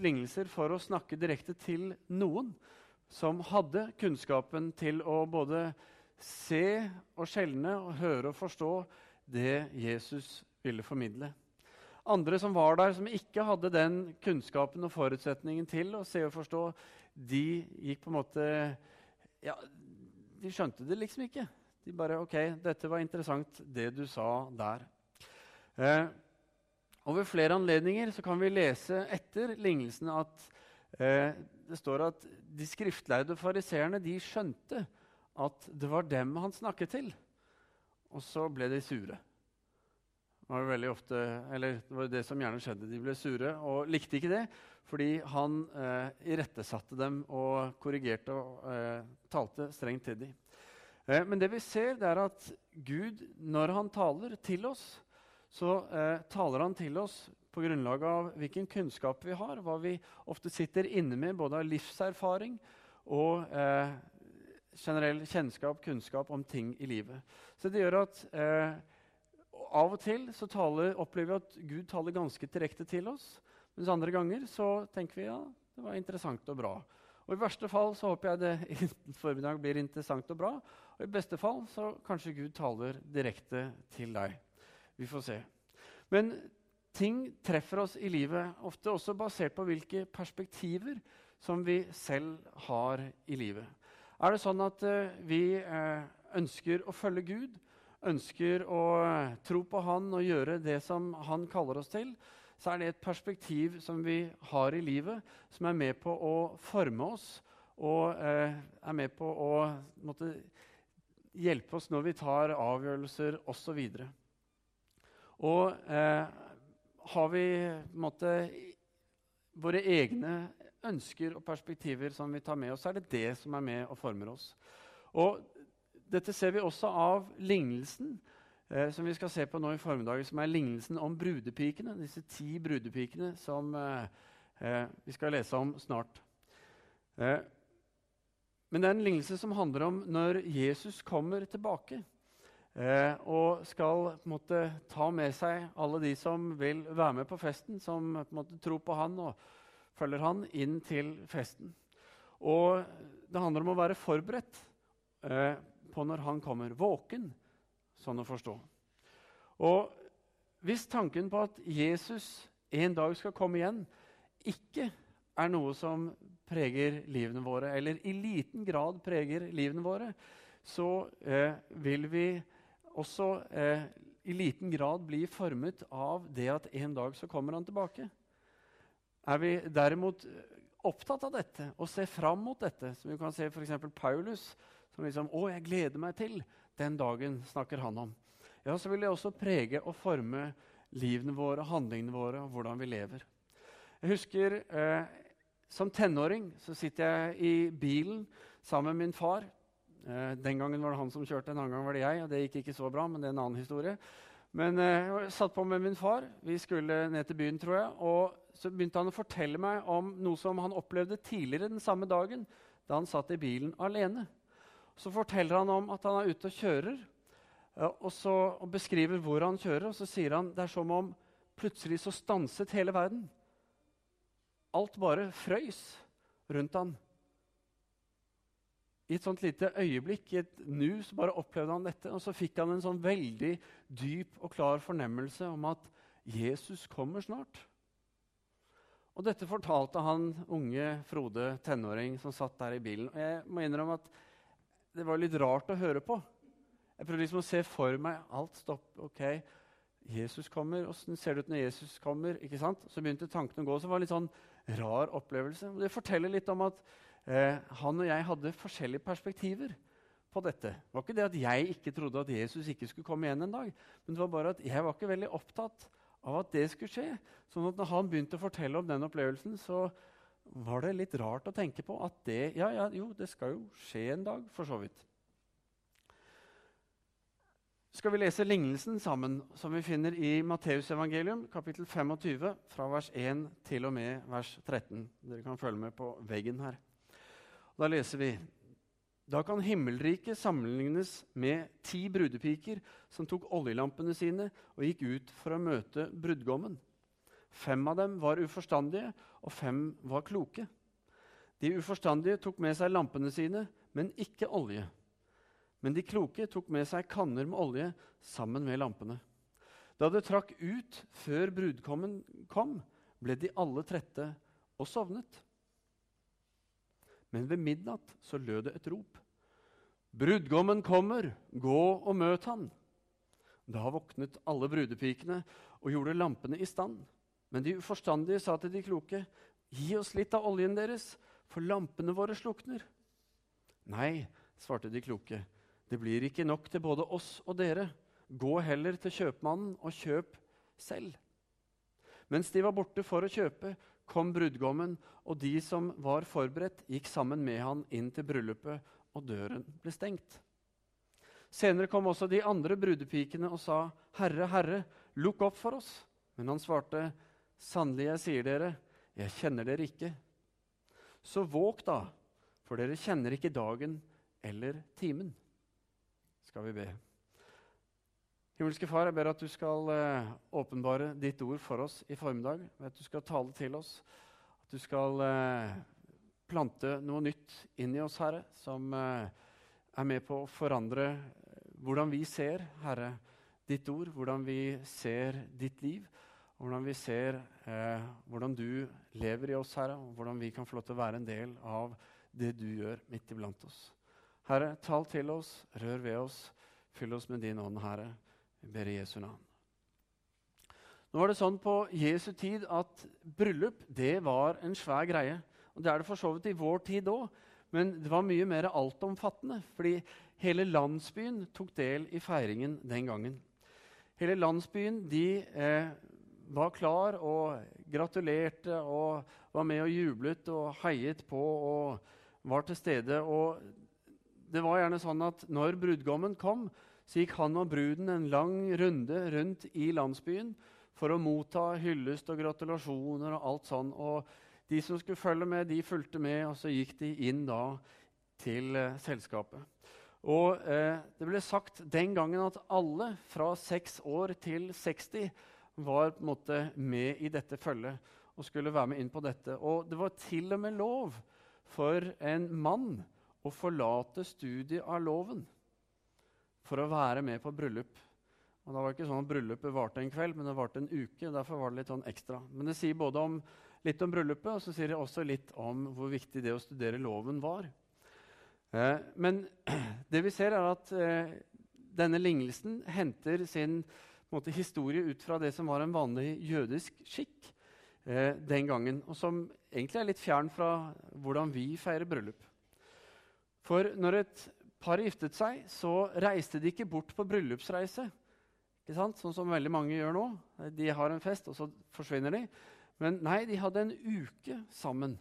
lignelser for å snakke direkte til noen som hadde kunnskapen til å både se og skjelne og høre og forstå det Jesus ville formidle. Andre som var der, som ikke hadde den kunnskapen og forutsetningen til å se og forstå, de gikk på en måte Ja, de skjønte det liksom ikke. De bare OK, dette var interessant, det du sa der. Eh, og Ved flere anledninger så kan vi lese etter lignelsen at eh, det står at de skriftlærde fariseerne skjønte at det var dem han snakket til. Og så ble de sure. Det var veldig ofte, eller det var det som gjerne skjedde. De ble sure og likte ikke det, fordi han eh, irettesatte dem og korrigerte og eh, talte strengt til dem. Eh, men det vi ser, det er at Gud, når han taler til oss, så eh, taler han til oss på grunnlag av hvilken kunnskap vi har, hva vi ofte sitter inne med, både av livserfaring og eh, generell kjennskap, kunnskap om ting i livet. Så det gjør at eh, av og til så taler, opplever vi at Gud taler ganske direkte til oss. Mens andre ganger så tenker vi ja, det var interessant og bra. Og I verste fall så håper jeg det i formiddag blir interessant og bra. Og i beste fall så kanskje Gud taler direkte til deg. Vi får se. Men ting treffer oss i livet, ofte også basert på hvilke perspektiver som vi selv har i livet. Er det sånn at uh, vi uh, ønsker å følge Gud, ønsker å uh, tro på Han og gjøre det som Han kaller oss til, så er det et perspektiv som vi har i livet, som er med på å forme oss og er med på å måtte, hjelpe oss når vi tar avgjørelser osv. Og eh, har vi måtte, våre egne ønsker og perspektiver som vi tar med oss, så er det det som er med og former oss. Og dette ser vi også av lignelsen eh, som vi skal se på nå i formiddag, som er lignelsen om brudepikene. Disse ti brudepikene som eh, eh vi skal lese om snart. Eh, men det er en lignelse som handler om når Jesus kommer tilbake. Eh, og skal på en måte, ta med seg alle de som vil være med på festen, som på en måte, tror på han og følger han, inn til festen. Og det handler om å være forberedt eh, på når han kommer. Våken, sånn å forstå. Og hvis tanken på at Jesus en dag skal komme igjen, ikke er noe som preger livene våre, eller i liten grad preger livene våre, så eh, vil vi også eh, i liten grad blir formet av det at en dag så kommer han tilbake. Er vi derimot opptatt av dette og ser fram mot dette, som vi kan se f.eks. Paulus, som liksom 'Å, jeg gleder meg til den dagen', snakker han om. Ja, så vil det også prege og forme livene våre, handlingene våre og hvordan vi lever. Jeg husker eh, som tenåring så sitter jeg i bilen sammen med min far. Eh, den gangen var det han som kjørte, en annen gang var det jeg. og Det gikk ikke så bra, men det er en annen historie. Men eh, jeg satt på med min far. Vi skulle ned til byen, tror jeg. Og så begynte han å fortelle meg om noe som han opplevde tidligere den samme dagen, da han satt i bilen alene. Så forteller han om at han er ute og kjører, og, så, og beskriver hvor han kjører. Og så sier han det er som om plutselig så stanset hele verden. Alt bare frøys rundt han. I et sånt lite øyeblikk, i et nu, så bare opplevde han dette. Og så fikk han en sånn veldig dyp og klar fornemmelse om at Jesus kommer snart. Og dette fortalte han unge Frode, tenåring, som satt der i bilen. Og jeg må innrømme at det var litt rart å høre på. Jeg prøvde liksom å se for meg alt stopp. ok, Jesus kommer. Åssen ser det ut når Jesus kommer? ikke sant? Så begynte tankene å gå. Så det var en litt sånn rar opplevelse. Og det forteller litt om at eh, han og jeg hadde forskjellige perspektiver på dette. Det var ikke det at jeg ikke trodde at Jesus ikke skulle komme igjen en dag. Men det var bare at jeg var ikke veldig opptatt av at det skulle skje. Sånn at når han begynte å fortelle om den opplevelsen, så var det litt rart å tenke på at det ja, ja, jo, det skal jo skje en dag, for så vidt. Skal vi lese lignelsen sammen, som vi finner i Matteusevangelium, kapittel 25, fra vers 1 til og med vers 13. Dere kan følge med på veggen her. Da leser vi Da kan himmelriket sammenlignes med ti brudepiker som tok oljelampene sine og gikk ut for å møte brudgommen. Fem av dem var uforstandige, og fem var kloke. De uforstandige tok med seg lampene sine, men ikke olje. Men de kloke tok med seg kanner med olje sammen med lampene. Da det trakk ut før brudgommen kom, ble de alle trette og sovnet. Men ved midnatt så lød det et rop. Brudgommen kommer, gå og møt han. Da våknet alle brudepikene og gjorde lampene i stand. Men de uforstandige sa til de kloke, gi oss litt av oljen deres, for lampene våre slukner. Nei, svarte de kloke, det blir ikke nok til både oss og dere. Gå heller til kjøpmannen og kjøp selv. Mens de var borte for å kjøpe, kom brudgommen, og de som var forberedt, gikk sammen med han inn til bryllupet, og døren ble stengt. Senere kom også de andre brudepikene og sa, 'Herre, Herre, lukk opp for oss.' Men han svarte, 'Sannelig, jeg sier dere, jeg kjenner dere ikke.' Så våg da, for dere kjenner ikke dagen eller timen. Skal vi be. Himmelske Far, jeg ber at du skal eh, åpenbare ditt ord for oss i formiddag. At du skal tale til oss. At du skal eh, plante noe nytt inn i oss, Herre, som eh, er med på å forandre hvordan vi ser, Herre, ditt ord, hvordan vi ser ditt liv, og hvordan vi ser hvordan du lever i oss, Herre, og hvordan vi kan få lov til å være en del av det du gjør midt iblant oss. Herre, tal til oss, rør ved oss, fyll oss med din ånd, Herre. Vi ber i Jesu navn. Nå var det sånn På Jesu tid at bryllup det var en svær greie. Og Det er det for så vidt i vår tid òg, men det var mye mer altomfattende. Fordi hele landsbyen tok del i feiringen den gangen. Hele landsbyen de eh, var klar og gratulerte og var med og jublet og heiet på og var til stede. Og det var gjerne sånn at når brudgommen kom, så gikk han og bruden en lang runde rundt i landsbyen for å motta hyllest og gratulasjoner og alt sånn. Og de som skulle følge med, de fulgte med, og så gikk de inn da til eh, selskapet. Og eh, det ble sagt den gangen at alle fra 6 år til 60 var på en måte med i dette følget og skulle være med inn på dette. Og det var til og med lov for en mann å forlate studiet av loven for å være med på bryllup. Og da var ikke sånn at Bryllupet varte en kveld, men det varte en uke. Derfor var det litt sånn ekstra. Men det sier både om, litt om bryllupet og så sier det også litt om hvor viktig det å studere loven var. Eh, men det vi ser, er at eh, denne lignelsen henter sin måte, historie ut fra det som var en vanlig jødisk skikk eh, den gangen, og som egentlig er litt fjern fra hvordan vi feirer bryllup. For når et paret giftet seg, så reiste de ikke bort på bryllupsreise. Ikke sant? Sånn som veldig mange gjør nå. De har en fest, og så forsvinner de. Men nei, de hadde en uke sammen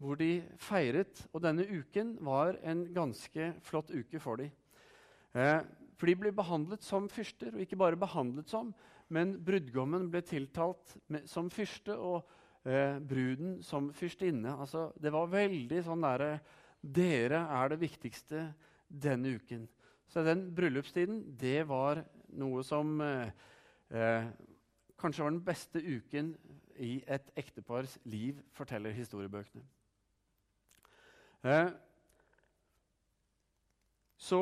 hvor de feiret. Og denne uken var en ganske flott uke for dem. Eh, for de ble behandlet som fyrster, og ikke bare behandlet som, men brudgommen ble tiltalt med, som fyrste og eh, bruden som fyrstinne. Altså, det var veldig sånn derre Dere er det viktigste denne uken. Så den bryllupstiden, det var noe som eh, eh, kanskje var den beste uken i et ektepars liv, forteller historiebøkene. Eh, så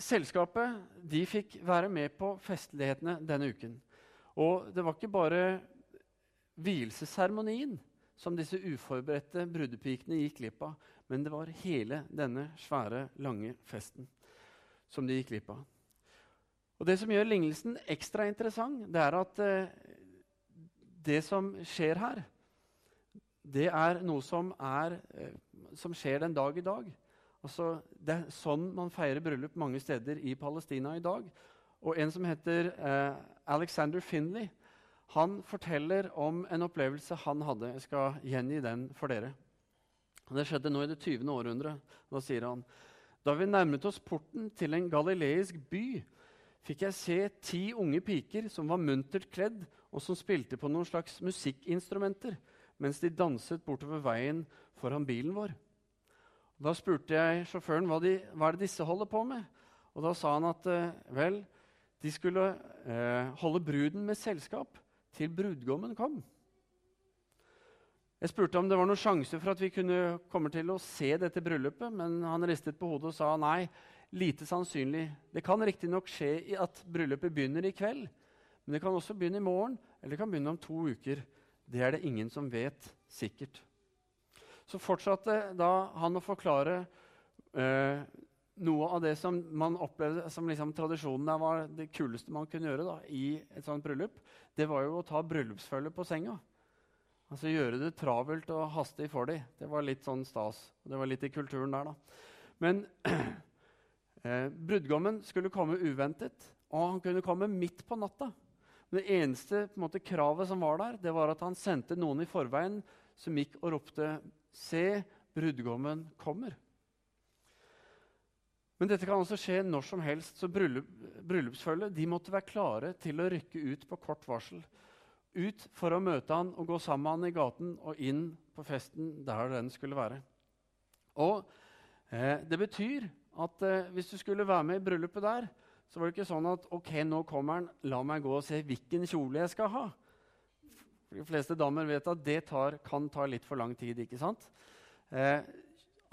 selskapet de fikk være med på festlighetene denne uken. Og det var ikke bare vielsesseremonien som disse uforberedte brudepikene gikk glipp av, men det var hele denne svære, lange festen som de gikk glipp av. Og Det som gjør lignelsen ekstra interessant, det er at eh, det som skjer her, det er noe som, er, eh, som skjer den dag i dag. Altså, det er sånn man feirer bryllup mange steder i Palestina i dag. Og en som heter eh, Alexander Finley, han forteller om en opplevelse han hadde. Jeg skal gjengi den for dere. Det skjedde nå i det 20. århundret. Da sier han da vi nærmet oss porten til en galileisk by, fikk jeg se ti unge piker som var muntert kledd, og som spilte på noen slags musikkinstrumenter mens de danset bortover veien foran bilen vår. Da spurte jeg sjåføren hva, de, hva er det disse holder på med. Og Da sa han at eh, vel, de skulle eh, holde bruden med selskap til brudgommen kom. Jeg spurte om det var noen sjanse for at vi kunne komme til å se dette bryllupet, men han ristet på hodet og sa nei, lite sannsynlig. Det kan riktignok skje at bryllupet begynner i kveld, men det kan også begynne i morgen, eller det kan begynne om to uker. Det er det ingen som vet sikkert. Så fortsatte da han å forklare eh, noe av det som man opplevde som liksom tradisjonen var det kuleste man kunne gjøre da, i et sånt bryllup. Det var jo å ta bryllupsfølget på senga. Altså Gjøre det travelt og hastig for dem. Det var litt sånn stas. Det var litt i kulturen der, da. Men eh, brudgommen skulle komme uventet, og han kunne komme midt på natta. Men det eneste måte, kravet som var der, det var at han sendte noen i forveien som gikk og ropte 'Se, brudgommen kommer'. Men dette kan også skje når som helst, så bryllup, bryllupsfølget måtte være klare til å rykke ut på kort varsel ut for å møte han og gå sammen med han i gaten og inn på festen der den skulle være. Og eh, Det betyr at eh, hvis du skulle være med i bryllupet der, så var det ikke sånn at ok, nå kommer han, la meg gå og se hvilken kjole jeg skal ha. For de fleste damer vet at det tar, kan ta litt for lang tid. ikke sant? Eh,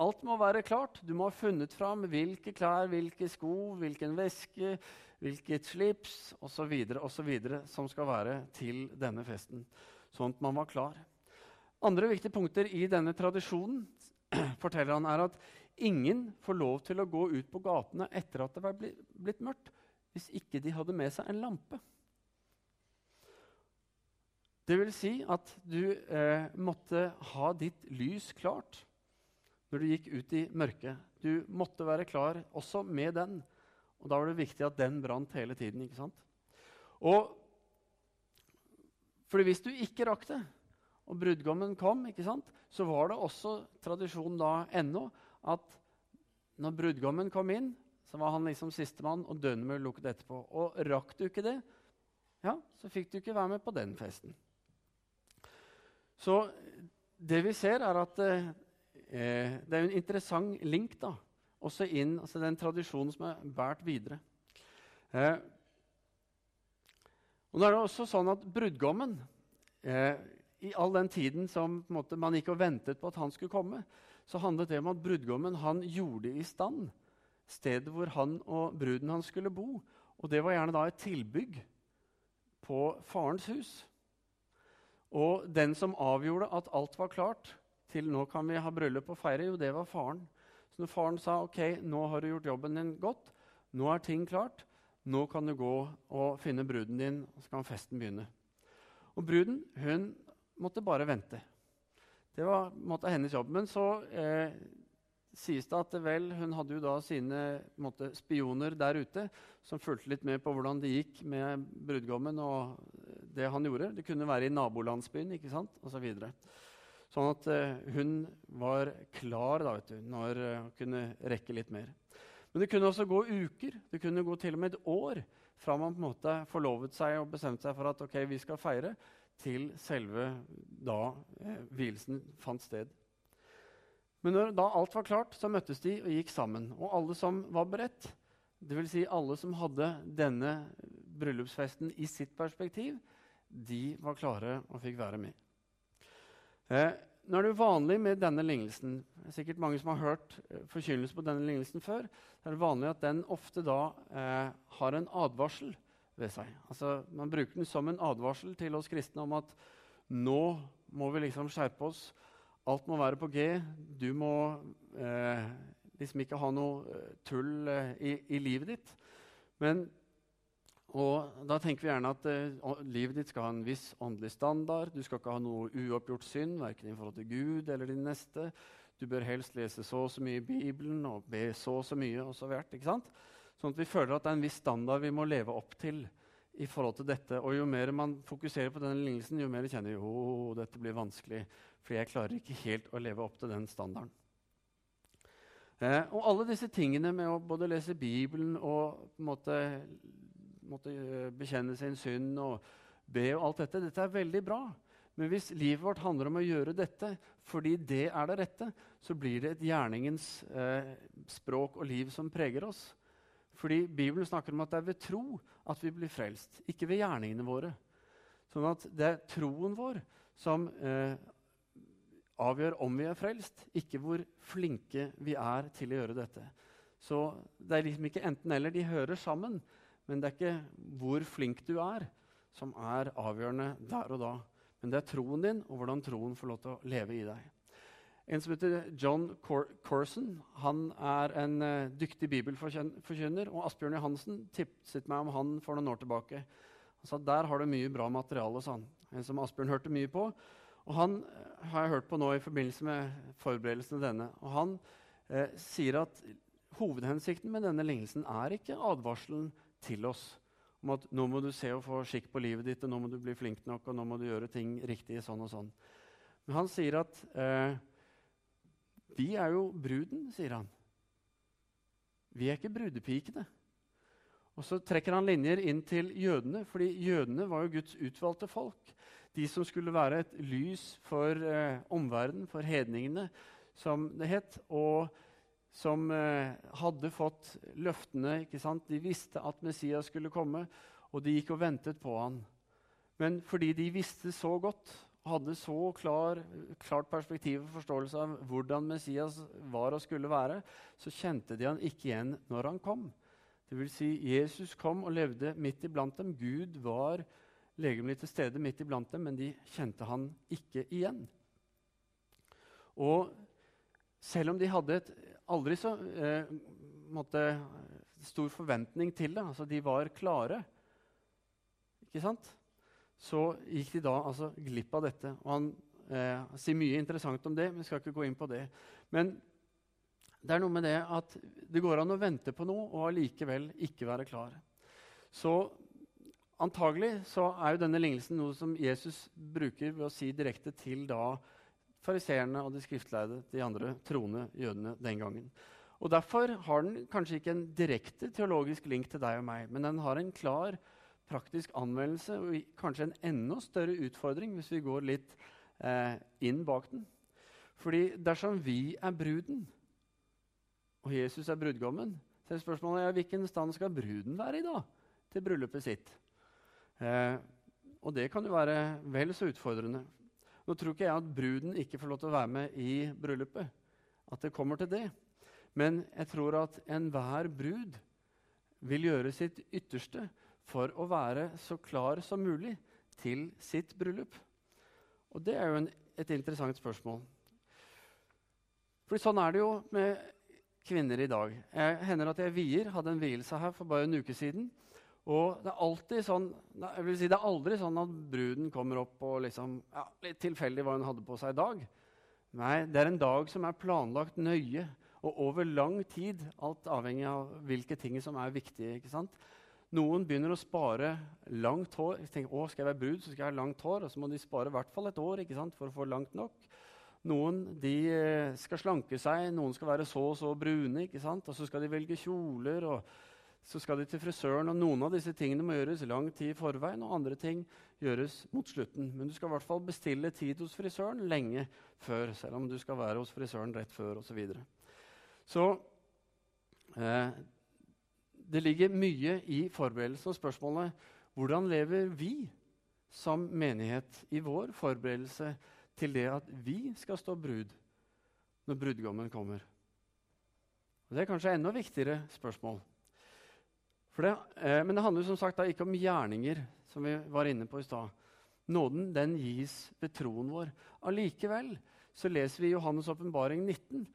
alt må være klart. Du må ha funnet fram hvilke klær, hvilke sko, hvilken veske, hvilket slips osv. som skal være til denne festen. Sånn at man var klar. Andre viktige punkter i denne tradisjonen forteller han er at ingen får lov til å gå ut på gatene etter at det var blitt mørkt, hvis ikke de hadde med seg en lampe. Det vil si at du eh, måtte ha ditt lys klart når du gikk ut i mørket. Du måtte være klar også med den. Og da var det viktig at den brant hele tiden. ikke sant? Og fordi hvis du ikke rakk det, og brudgommen kom, ikke sant, så var det også tradisjon da ennå at når brudgommen kom inn, så var han liksom sistemann, og døgnet lukket etterpå. Og rakk du ikke det, ja, så fikk du ikke være med på den festen. Så det vi ser, er at eh, det er jo en interessant link da, også inn altså den tradisjonen som er båret videre. Eh, og da er det også sånn at brudgommen eh, I all den tiden som måte, man gikk og ventet på at han skulle komme, så handlet det om at brudgommen han gjorde i stand stedet hvor han og bruden hans skulle bo. Og det var gjerne da et tilbygg på farens hus. Og den som avgjorde at alt var klart til nå kan vi ha bryllup og feire, jo, det var faren. Så når faren sa ok, nå har du gjort jobben din godt, nå er ting klart, nå kan du gå og finne bruden din, så kan festen begynne. Og bruden hun måtte bare vente. Det var måtte, hennes jobb. Men så eh, sies det at vel, hun hadde jo da sine måtte, spioner der ute som fulgte litt med på hvordan det gikk med brudgommen og det han gjorde. Det kunne være i nabolandsbyen ikke sant? og så. Sånn at uh, hun var klar da, vet du, når hun kunne rekke litt mer. Men det kunne også gå uker, det kunne gå til og med et år fra man på en måte forlovet seg og bestemte seg for at ok, vi skal feire, til selve da eh, vielsen fant sted. Men når da alt var klart, så møttes de og gikk sammen. Og alle som var beredt, dvs. Si alle som hadde denne bryllupsfesten i sitt perspektiv, de var klare og fikk være med. Eh, nå er det vanlig med denne lignelsen det er sikkert mange som har hørt eh, forkynnelse på denne lignelsen før. Det er vanlig at den ofte da eh, har en advarsel ved seg. Altså, man bruker den som en advarsel til oss kristne om at nå må vi liksom skjerpe oss. Alt må være på G. Du må eh, liksom ikke ha noe eh, tull eh, i, i, livet ditt. Men og Da tenker vi gjerne at uh, livet ditt skal ha en viss åndelig standard. Du skal ikke ha noe uoppgjort synd, verken i forhold til Gud eller din neste. Du bør helst lese så og så mye i Bibelen og be så og så mye. og så hvert, ikke sant? Sånn at vi føler at det er en viss standard vi må leve opp til. i forhold til dette. Og Jo mer man fokuserer på denne lignelsen, jo mer kjenner vi oh, dette blir vanskelig. For jeg klarer ikke helt å leve opp til den standarden. Eh, og alle disse tingene med å både lese Bibelen og på en måte måtte eh, bekjenne sin synd og be og alt dette. Dette er veldig bra. Men hvis livet vårt handler om å gjøre dette fordi det er det rette, så blir det et gjerningens eh, språk og liv som preger oss. Fordi Bibelen snakker om at det er ved tro at vi blir frelst, ikke ved gjerningene våre. Sånn at det er troen vår som eh, avgjør om vi er frelst, ikke hvor flinke vi er til å gjøre dette. Så det er liksom ikke enten-eller. De hører sammen, men det er ikke hvor flink du er, som er avgjørende der og da. Men det er troen din og hvordan troen får lov til å leve i deg. En som heter John Cor Corson, han er en uh, dyktig bibelforkynner. Og Asbjørn Johansen tipset meg om han for noen år tilbake. Han sa der har du mye bra materiale. sa han. En som Asbjørn hørte mye på. Og han uh, har jeg hørt på nå i forbindelse med forberedelsen til denne. Og han uh, sier at hovedhensikten med denne lignelsen er ikke advarselen til oss om at nå må du se og få skikk på livet ditt, og nå må du bli flink nok, og nå må du gjøre ting riktig sånn og sånn. Men han sier at eh, vi er jo bruden, sier han. Vi er ikke brudepikene. Og Så trekker han linjer inn til jødene, fordi jødene var jo Guds utvalgte folk. De som skulle være et lys for eh, omverdenen, for hedningene, som det het. Og som eh, hadde fått løftene. ikke sant? De visste at Messias skulle komme, og de gikk og ventet på han. Men fordi de visste så godt, hadde så klar, klart perspektiv og forståelse av hvordan Messias var og skulle være, så kjente de han ikke igjen når han kom. Det vil si, Jesus kom og levde midt iblant dem. Gud var legemlig til stede midt iblant dem, men de kjente han ikke igjen. Og selv om de hadde et aldri så eh, måtte, stor forventning til det. Altså, de var klare. Ikke sant? Så gikk de da altså, glipp av dette. Og han eh, sier mye interessant om det, men vi skal ikke gå inn på det. Men det er noe med det at det går an å vente på noe og allikevel ikke være klar. Så antagelig så er jo denne lignelsen noe som Jesus bruker ved å si direkte til da fariseerne og de skriftleide, de andre troende jødene den gangen. Og Derfor har den kanskje ikke en direkte teologisk link til deg og meg, men den har en klar praktisk anvendelse og kanskje en enda større utfordring hvis vi går litt eh, inn bak den. Fordi dersom vi er bruden, og Jesus er brudgommen, så er spørsmålet ja, hvilken stand skal bruden være i da, til bryllupet sitt. Eh, og det kan jo være vel så utfordrende. Nå tror ikke jeg at bruden ikke får lov til å være med i bryllupet. At det kommer til det. Men jeg tror at enhver brud vil gjøre sitt ytterste for å være så klar som mulig til sitt bryllup. Og det er jo en, et interessant spørsmål. For sånn er det jo med kvinner i dag. Jeg hender at jeg vier, hadde en vielse her for bare en uke siden. Og det er alltid sånn, jeg vil si det er aldri sånn at bruden kommer opp og liksom, ja, litt tilfeldig hva hun hadde på seg i dag. Nei, det er en dag som er planlagt nøye og over lang tid. Alt avhengig av hvilke ting som er viktige. ikke sant? Noen begynner å spare langt hår. De tenker, å, Skal jeg være brud, så skal jeg ha langt hår. Og så må de spare i hvert fall et år ikke sant, for å få langt nok. Noen de eh, skal slanke seg, noen skal være så og så brune. ikke sant? Og så skal de velge kjoler. og så skal de til frisøren, og noen av disse tingene må gjøres lang tid i forveien, og andre ting gjøres mot slutten. Men du skal i hvert fall bestille tid hos frisøren lenge før, selv om du skal være hos frisøren rett før osv. Så, videre. så eh, det ligger mye i forberedelsen og spørsmålet hvordan lever vi som menighet i vår forberedelse til det at vi skal stå brud når brudgommen kommer? Og det er kanskje enda viktigere spørsmål. Det, eh, men det handler som sagt ikke om gjerninger, som vi var inne på i stad. Nåden den gis ved troen vår. Allikevel så leser vi i Johannes' åpenbaring 19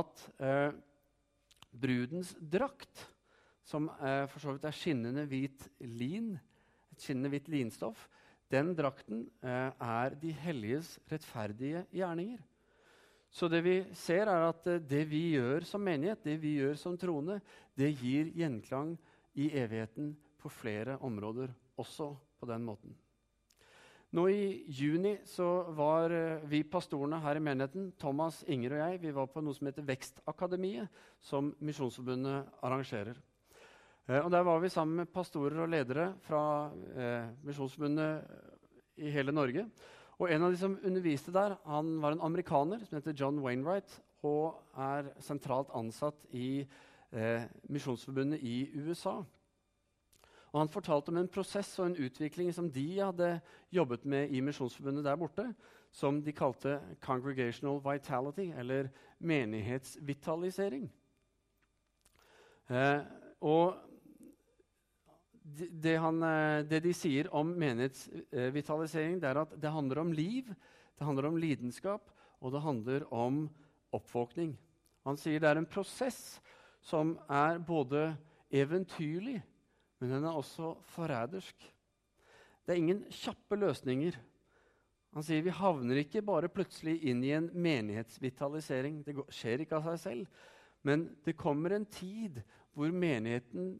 at eh, brudens drakt, som eh, for så vidt er skinnende hvit lin, et skinnende hvitt linstoff, den drakten eh, er de helliges rettferdige gjerninger. Så det vi ser, er at eh, det vi gjør som menighet, det vi gjør som troende, det gir gjenklang i evigheten på flere områder, også på den måten. Nå I juni så var eh, vi pastorene her i menigheten, Thomas, Inger og jeg, vi var på noe som heter Vekstakademiet, som Misjonsforbundet arrangerer. Eh, og Der var vi sammen med pastorer og ledere fra eh, Misjonsforbundet i hele Norge. Og En av de som underviste der, han var en amerikaner som heter John Wainwright, og er sentralt ansatt i eh, Misjonsforbundet i USA. Og Han fortalte om en prosess og en utvikling som de hadde jobbet med i Misjonsforbundet der borte, som de kalte 'congregational vitality', eller menighetsvitalisering. Eh, og det, han, eh, det, de sier om menighetsvitalisering, det er at det handler om liv, det handler om lidenskap, og det handler om oppvåkning. Han sier det er en prosess som er både eventyrlig, men den er også forrædersk. Det er ingen kjappe løsninger. Han sier vi havner ikke bare plutselig inn i en menighetsvitalisering. Det skjer ikke av seg selv. Men det kommer en tid hvor menigheten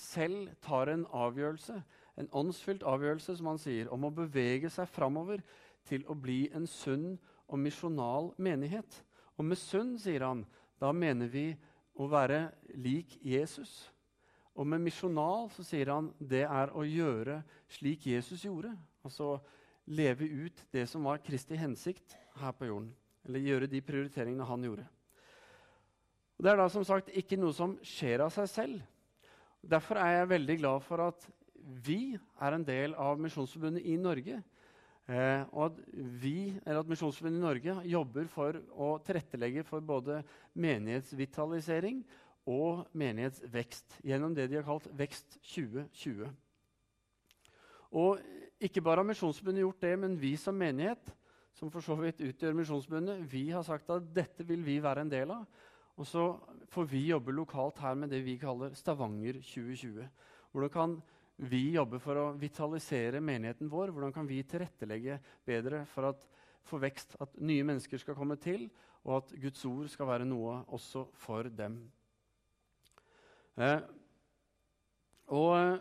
selv tar en avgjørelse, en åndsfylt avgjørelse, som han sier, om å bevege seg framover til å bli en sunn og misjonal menighet. Og med sunn, sier han, da mener vi å være lik Jesus. Og med misjonal så sier han det er å gjøre slik Jesus gjorde. Altså leve ut det som var Kristi hensikt her på jorden. Eller gjøre de prioriteringene han gjorde. Og det er da som sagt ikke noe som skjer av seg selv. Derfor er jeg veldig glad for at vi er en del av Misjonsforbundet i Norge. Eh, og at vi, eller at Misjonsforbundet i Norge jobber for å tilrettelegge for både menighetsvitalisering og menighetsvekst gjennom det de har kalt Vekst 2020. Og ikke bare har Misjonsforbundet gjort det, men vi som menighet, som for så vidt utgjør Misjonsforbundet, vi har sagt at dette vil vi være en del av. Og så får vi jobbe lokalt her med det vi kaller Stavanger 2020. Hvordan kan vi jobber for å vitalisere menigheten vår? Hvordan kan vi tilrettelegge bedre for, at, for vekst, at nye mennesker skal komme til, og at Guds ord skal være noe også for dem? Eh, og,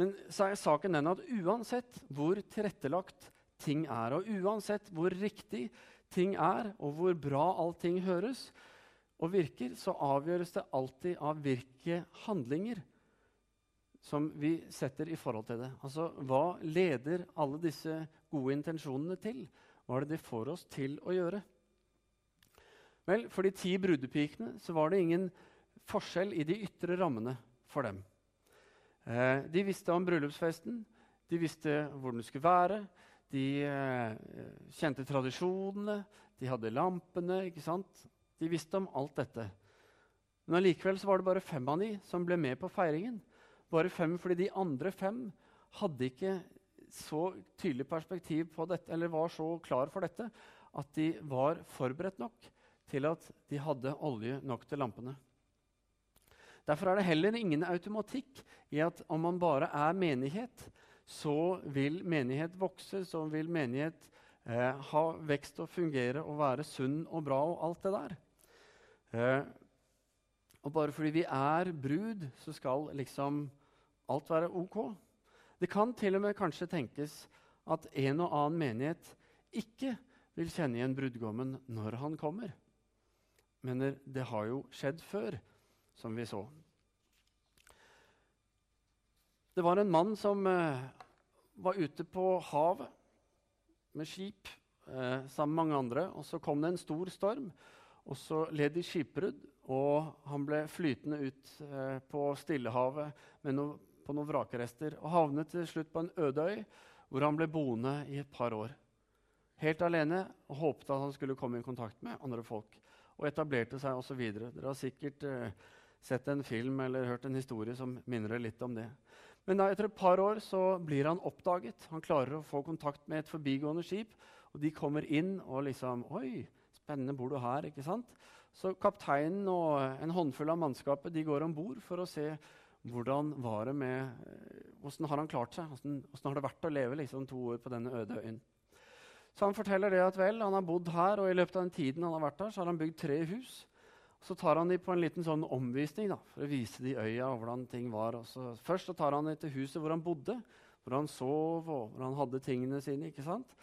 men så er saken den at uansett hvor tilrettelagt ting er, og uansett hvor riktig ting er, og hvor bra allting høres og virker, så avgjøres det alltid av hvilke handlinger som vi setter i forhold til det. Altså, Hva leder alle disse gode intensjonene til? Hva er det de får oss til å gjøre? Vel, For de ti brudepikene så var det ingen forskjell i de ytre rammene for dem. Eh, de visste om bryllupsfesten, de visste hvor den skulle være. De eh, kjente tradisjonene, de hadde lampene. ikke sant? De visste om alt dette. Men allikevel var det bare fem av de som ble med på feiringen. Bare fem fordi de andre fem hadde ikke så tydelig perspektiv på dette, eller var så klar for dette at de var forberedt nok til at de hadde olje nok til lampene. Derfor er det heller ingen automatikk i at om man bare er menighet, så vil menighet vokse, så vil menighet eh, ha vekst og fungere og være sunn og bra og alt det der. Eh, og bare fordi vi er brud, så skal liksom alt være ok. Det kan til og med kanskje tenkes at en og annen menighet ikke vil kjenne igjen brudgommen når han kommer. Men det har jo skjedd før som vi så. Det var en mann som eh, var ute på havet med skip eh, sammen med mange andre. og Så kom det en stor storm, og så led de skipbrudd. Og han ble flytende ut eh, på Stillehavet no, på noen vrakrester og havnet til slutt på en øde øy hvor han ble boende i et par år. Helt alene og håpet at han skulle komme i kontakt med andre folk. Og etablerte seg osv. Dere har sikkert eh, sett en film eller hørt en historie som minner litt om det. Men da, etter et par år så blir han oppdaget. Han klarer å få kontakt med et forbigående skip. Og de kommer inn og liksom Oi, spennende, bor du her? ikke sant? Så kapteinen og en håndfull av mannskapet de går om bord for å se hvordan var det med, Åssen har han klart seg. Hvordan har det vært å leve liksom, to år på denne øde øyen. Så han forteller det at vel, han har bodd her, og i løpet av den tiden han har vært der, så har han bygd tre hus. Så tar han dem på en liten sånn omvisning da, for å vise de øya og hvordan ting var. Så først så tar han dem til huset hvor han bodde, hvor han sov og hvor han hadde tingene sine. ikke sant?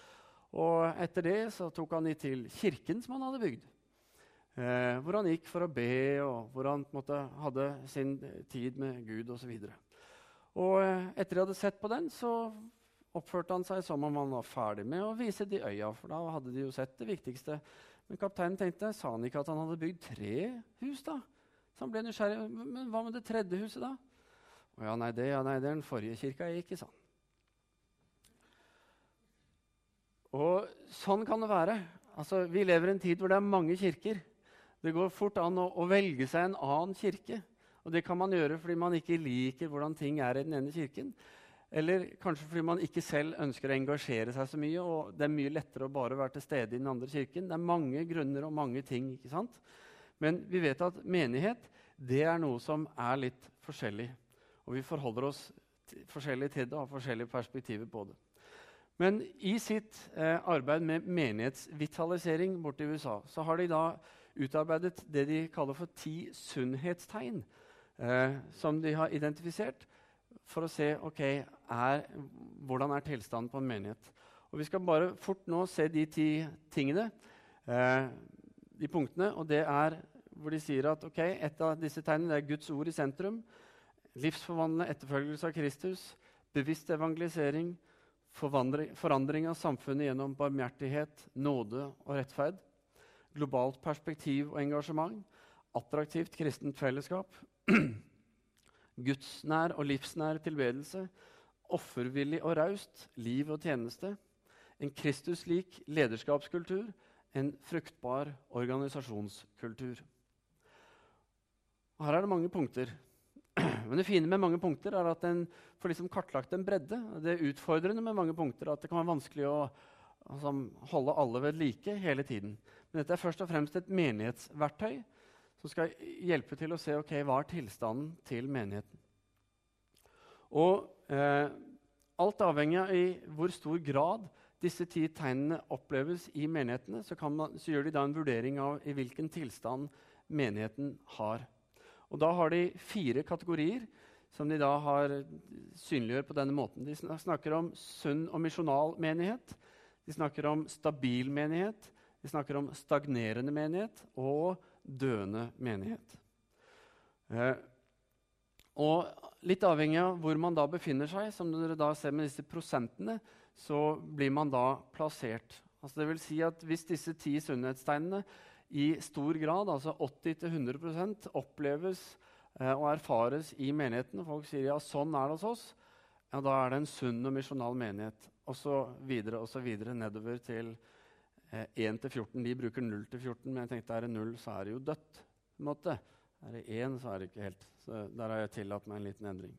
Og etter det så tok han dem til kirken som han hadde bygd. Eh, hvor han gikk for å be, og hvor han måte, hadde sin tid med Gud osv. Eh, etter de hadde sett på den, så oppførte han seg som om han var ferdig med å vise de øya. For da hadde de jo sett det viktigste men kapteinen tenkte, sa han ikke at han hadde bygd tre hus? da? Så han ble nysgjerrig. Men hva med det tredje huset, da? Å ja, nei, det, ja, nei, det er den forrige kirka jeg gikk i, sa han. Og sånn kan det være. Altså, vi lever i en tid hvor det er mange kirker. Det går fort an å, å, velge seg en annen kirke. Og det kan man gjøre fordi man ikke liker hvordan ting er i den ene kirken. Eller kanskje fordi man ikke selv ønsker å engasjere seg så mye. og Det er mye lettere å bare være til stede i den andre kirken. Det er mange grunner og mange ting. ikke sant? Men vi vet at menighet det er noe som er litt forskjellig. Og vi forholder oss forskjellig til det og har forskjellige perspektiver på det. Men i sitt eh, arbeid med menighetsvitalisering borte i USA så har de da utarbeidet det de kaller for ti sunnhetstegn, eh, som de har identifisert for å se ok, er, hvordan er tilstanden på en menighet. Og Vi skal bare fort nå se de ti tingene, eh, de punktene. og det er hvor de sier at ok, et av disse tegnene er Guds ord i sentrum. Livsforvandlende etterfølgelse av Kristus. Bevisst evangelisering. Forandring av samfunnet gjennom barmhjertighet, nåde og rettferd. Globalt perspektiv og engasjement. Attraktivt kristent fellesskap. Gudsnær og livsnær tilbedelse. Offervillig og raust liv og tjeneste. En Kristuslik lederskapskultur. En fruktbar organisasjonskultur. Her er det mange punkter. Men det fine med mange punkter er at en får liksom kartlagt en bredde. Det utfordrende med mange punkter er at det kan være vanskelig å altså, holde alle ved like hele tiden. Men dette er først og fremst et menighetsverktøy som skal hjelpe til å se ok, hva er tilstanden til menigheten. Og eh, alt avhengig av i hvor stor grad disse ti tegnene oppleves i menighetene, så, man, så gjør de da en vurdering av i hvilken tilstand menigheten har. Og da har de fire kategorier som de da har synliggjør på denne måten. De snakker om sunn og misjonal menighet. De snakker om stabil menighet. De snakker om stagnerende menighet og døende menighet. Eh, og litt avhengig av hvor man da befinner seg, som dere da ser med disse prosentene, så blir man da plassert. Altså det vil si at Hvis disse ti sunnhetstegnene i stor grad, altså 80-100 oppleves eh, og erfares i menigheten. Folk sier ja, sånn er det hos oss. Ja, da er det en sunn og misjonal menighet. Og så videre og så videre nedover til 1 til 14. De bruker 0 til 14, men jeg tenkte er det 0, så er det jo dødt. på en måte. Er det 1, så er det ikke helt. Så der har jeg tillatt meg en liten endring.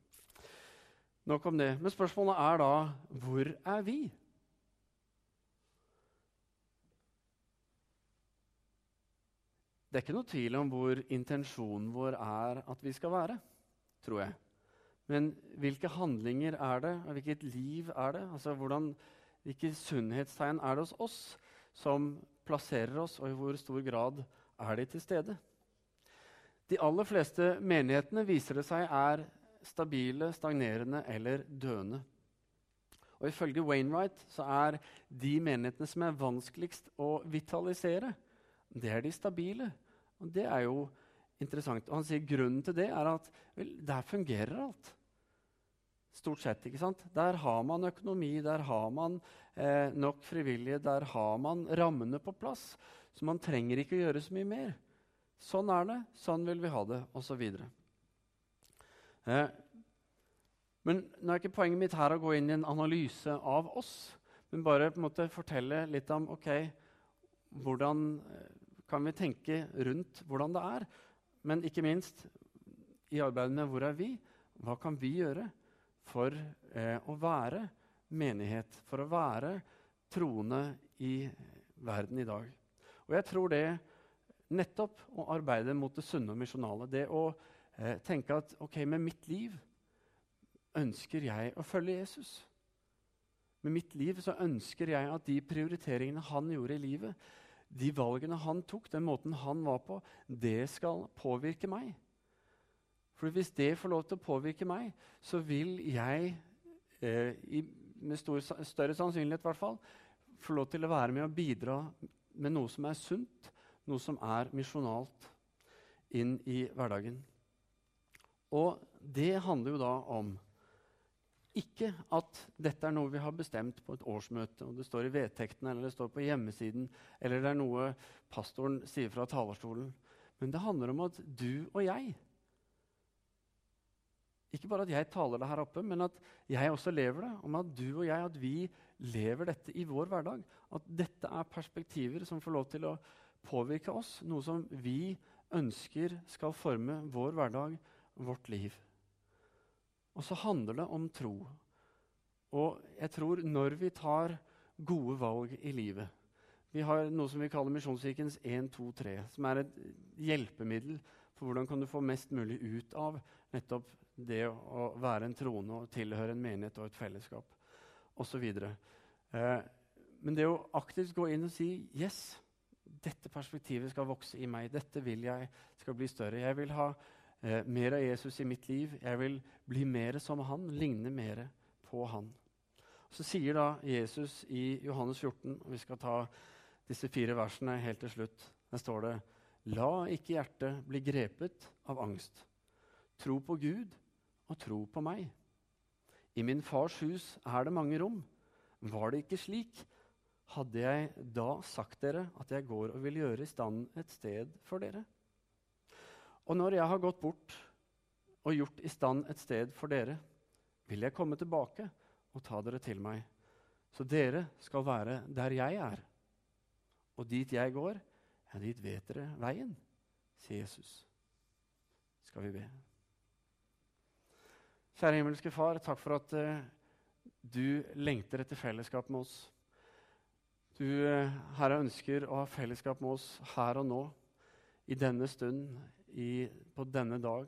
Nok om det. Men spørsmålet er da hvor er vi? Det er ikke noe tvil om hvor intensjonen vår er at vi skal være, tror jeg. Men hvilke handlinger er det, hvilket liv er det? Altså, hvordan, Hvilke sunnhetstegn er det hos oss som plasserer oss, og i hvor stor grad er de til stede? De aller fleste menighetene viser det seg er stabile, stagnerende eller døende. Og Ifølge Wainwright så er de menighetene som er vanskeligst å vitalisere, det er de stabile. Og det er jo interessant. Og han sier grunnen til det er at vel, der fungerer alt. Stort sett. ikke sant? Der har man økonomi, der har man eh, nok frivillige, der har man rammene på plass. Så man trenger ikke å gjøre så mye mer. Sånn er det, sånn vil vi ha det, osv. Eh, men nå er ikke poenget mitt her å gå inn i en analyse av oss, men bare på en måte fortelle litt om ok, hvordan eh, kan vi tenke rundt hvordan det er. Men ikke minst i arbeidet med hvor er vi? Hva kan vi gjøre for eh, å være menighet, for å være troende i verden i dag? Og jeg tror det nettopp å arbeide mot det sunne og misjonale, det å eh, tenke at ok, med mitt liv ønsker jeg å følge Jesus. Med mitt liv så ønsker jeg at de prioriteringene han gjorde i livet, de valgene han tok, den måten han var på, det skal påvirke meg. For hvis det får lov til å påvirke meg, så vil jeg eh, i, med stor, større sannsynlighet i hvert fall, få lov til å være med og bidra med noe som er sunt, noe som er misjonalt, inn i hverdagen. Og det handler jo da om ikke at dette er noe vi har bestemt på et årsmøte, og det står i vedtektene eller det står på hjemmesiden, eller det er noe pastoren sier fra talerstolen. Men det handler om at du og jeg Ikke bare at jeg taler det her oppe, men at jeg også lever det. Om at du og jeg at vi lever dette i vår hverdag. At dette er perspektiver som får lov til å påvirke oss. Noe som vi ønsker skal forme vår hverdag, vårt liv. Og så handler det om tro. Og jeg tror når vi tar gode valg i livet Vi har noe som vi kaller Misjonskirkens 1, 2, 3, som er et hjelpemiddel for hvordan kan du få mest mulig ut av nettopp det å være en troende og tilhøre en menighet og et fellesskap osv. Eh, men det å aktivt gå inn og si 'yes', dette perspektivet skal vokse i meg, dette vil jeg skal bli større. Jeg vil ha eh, mer av Jesus i mitt liv. Jeg vil bli mer som han, ligne mer på han. Så sier da Jesus i Johannes 14, og vi skal ta disse fire versene helt til slutt, der står det La ikke hjertet bli grepet av angst. Tro på Gud og tro på meg. I min fars hus er det mange rom. Var det ikke slik, hadde jeg da sagt dere at jeg går og vil gjøre i stand et sted for dere. Og når jeg har gått bort og gjort i stand et sted for dere, vil jeg komme tilbake og ta dere til meg, så dere skal være der jeg er. Og dit jeg går, ja, dit vet dere veien, sier Jesus. Skal vi be. Kjære himmelske Far, takk for at uh, du lengter etter fellesskap med oss. Du, uh, Herre, ønsker å ha fellesskap med oss her og nå, i denne stund, i, på denne dag,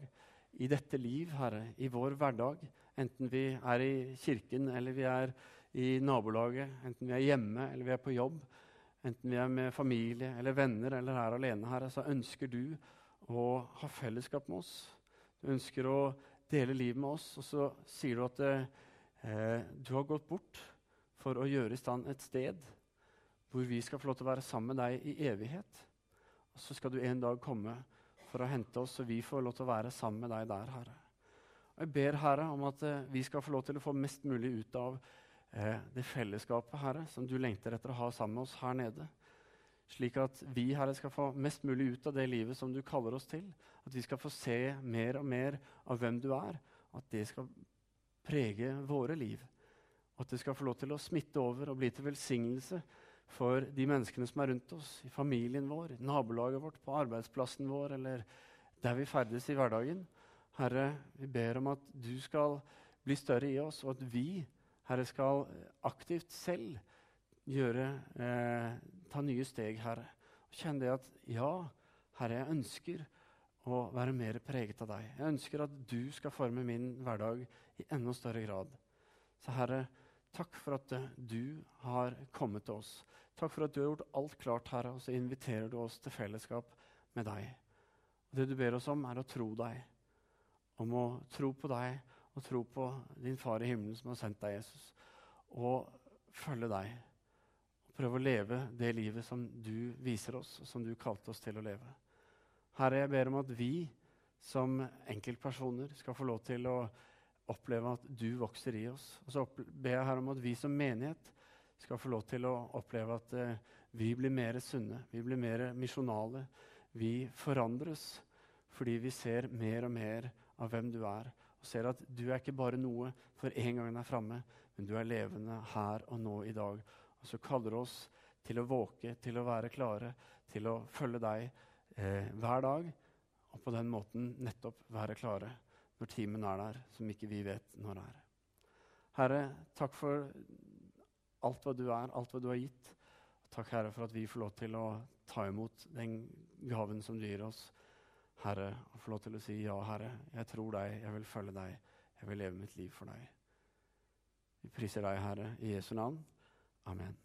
i dette liv, Herre, i vår hverdag. Enten vi er i kirken eller vi er i nabolaget, enten vi er hjemme eller vi er på jobb. Enten vi er med familie eller venner eller er alene Herre, så ønsker du å ha fellesskap med oss. Du ønsker å dele livet med oss, og så sier du at eh, du har gått bort for å gjøre i stand et sted hvor vi skal få lov til å være sammen med deg i evighet. Og så skal du en dag komme for å hente oss, så vi får lov til å være sammen med deg der, Herre. Og jeg ber Herre om at eh, vi skal få lov til å få mest mulig ut av eh, det fellesskapet, Herre, som du lengter etter å ha sammen med oss her nede. Slik at vi, Herre, skal få mest mulig ut av det livet som du kaller oss til. At vi skal få se mer og mer av hvem du er. At det skal prege våre liv. At det skal få lov til å smitte over og bli til velsignelse for de menneskene som er rundt oss, i familien vår, i nabolaget vårt, på arbeidsplassen vår eller der vi ferdes i hverdagen. Herre, vi ber om at du skal bli større i oss, og at vi Herre, skal aktivt selv gjøre, eh, ta nye steg, Herre. Og kjenne det at ja, Herre, jeg ønsker å være mer preget av deg. Jeg ønsker at du skal forme min hverdag i enda større grad. Så Herre, takk for at uh, du har kommet til oss. Takk for at du har gjort alt klart, Herre, og så inviterer du oss til fellesskap med deg. Og Det du ber oss om, er å tro deg. Om å tro på deg og tro på din far i himmelen som har sendt deg, Jesus, og følge deg. Prøve å leve det livet som du viser oss, og som du kalte oss til å leve. Herre, jeg ber om at vi som enkeltpersoner skal få lov til å oppleve at du vokser i oss. Og så ber jeg her om at vi som menighet skal få lov til å oppleve at eh, vi blir mer sunne, vi blir mer misjonale. Vi forandres fordi vi ser mer og mer av hvem du er, og ser at du er ikke bare noe for en gang den er framme, men du er levende her og nå i dag. Og så kaller du oss til å våke, til å være klare, til å følge deg eh, hver dag. Og på den måten nettopp være klare når timen er der, som ikke vi vet når det er. Herre, takk for alt hva du er, alt hva du har gitt. Takk, Herre, for at vi får lov til å ta imot den gaven som du gir oss. Herre, og få lov til å si ja, Herre, jeg tror deg, jeg vil følge deg, jeg vil leve mitt liv for deg. Vi priser deg, Herre, i Jesu navn. Amen.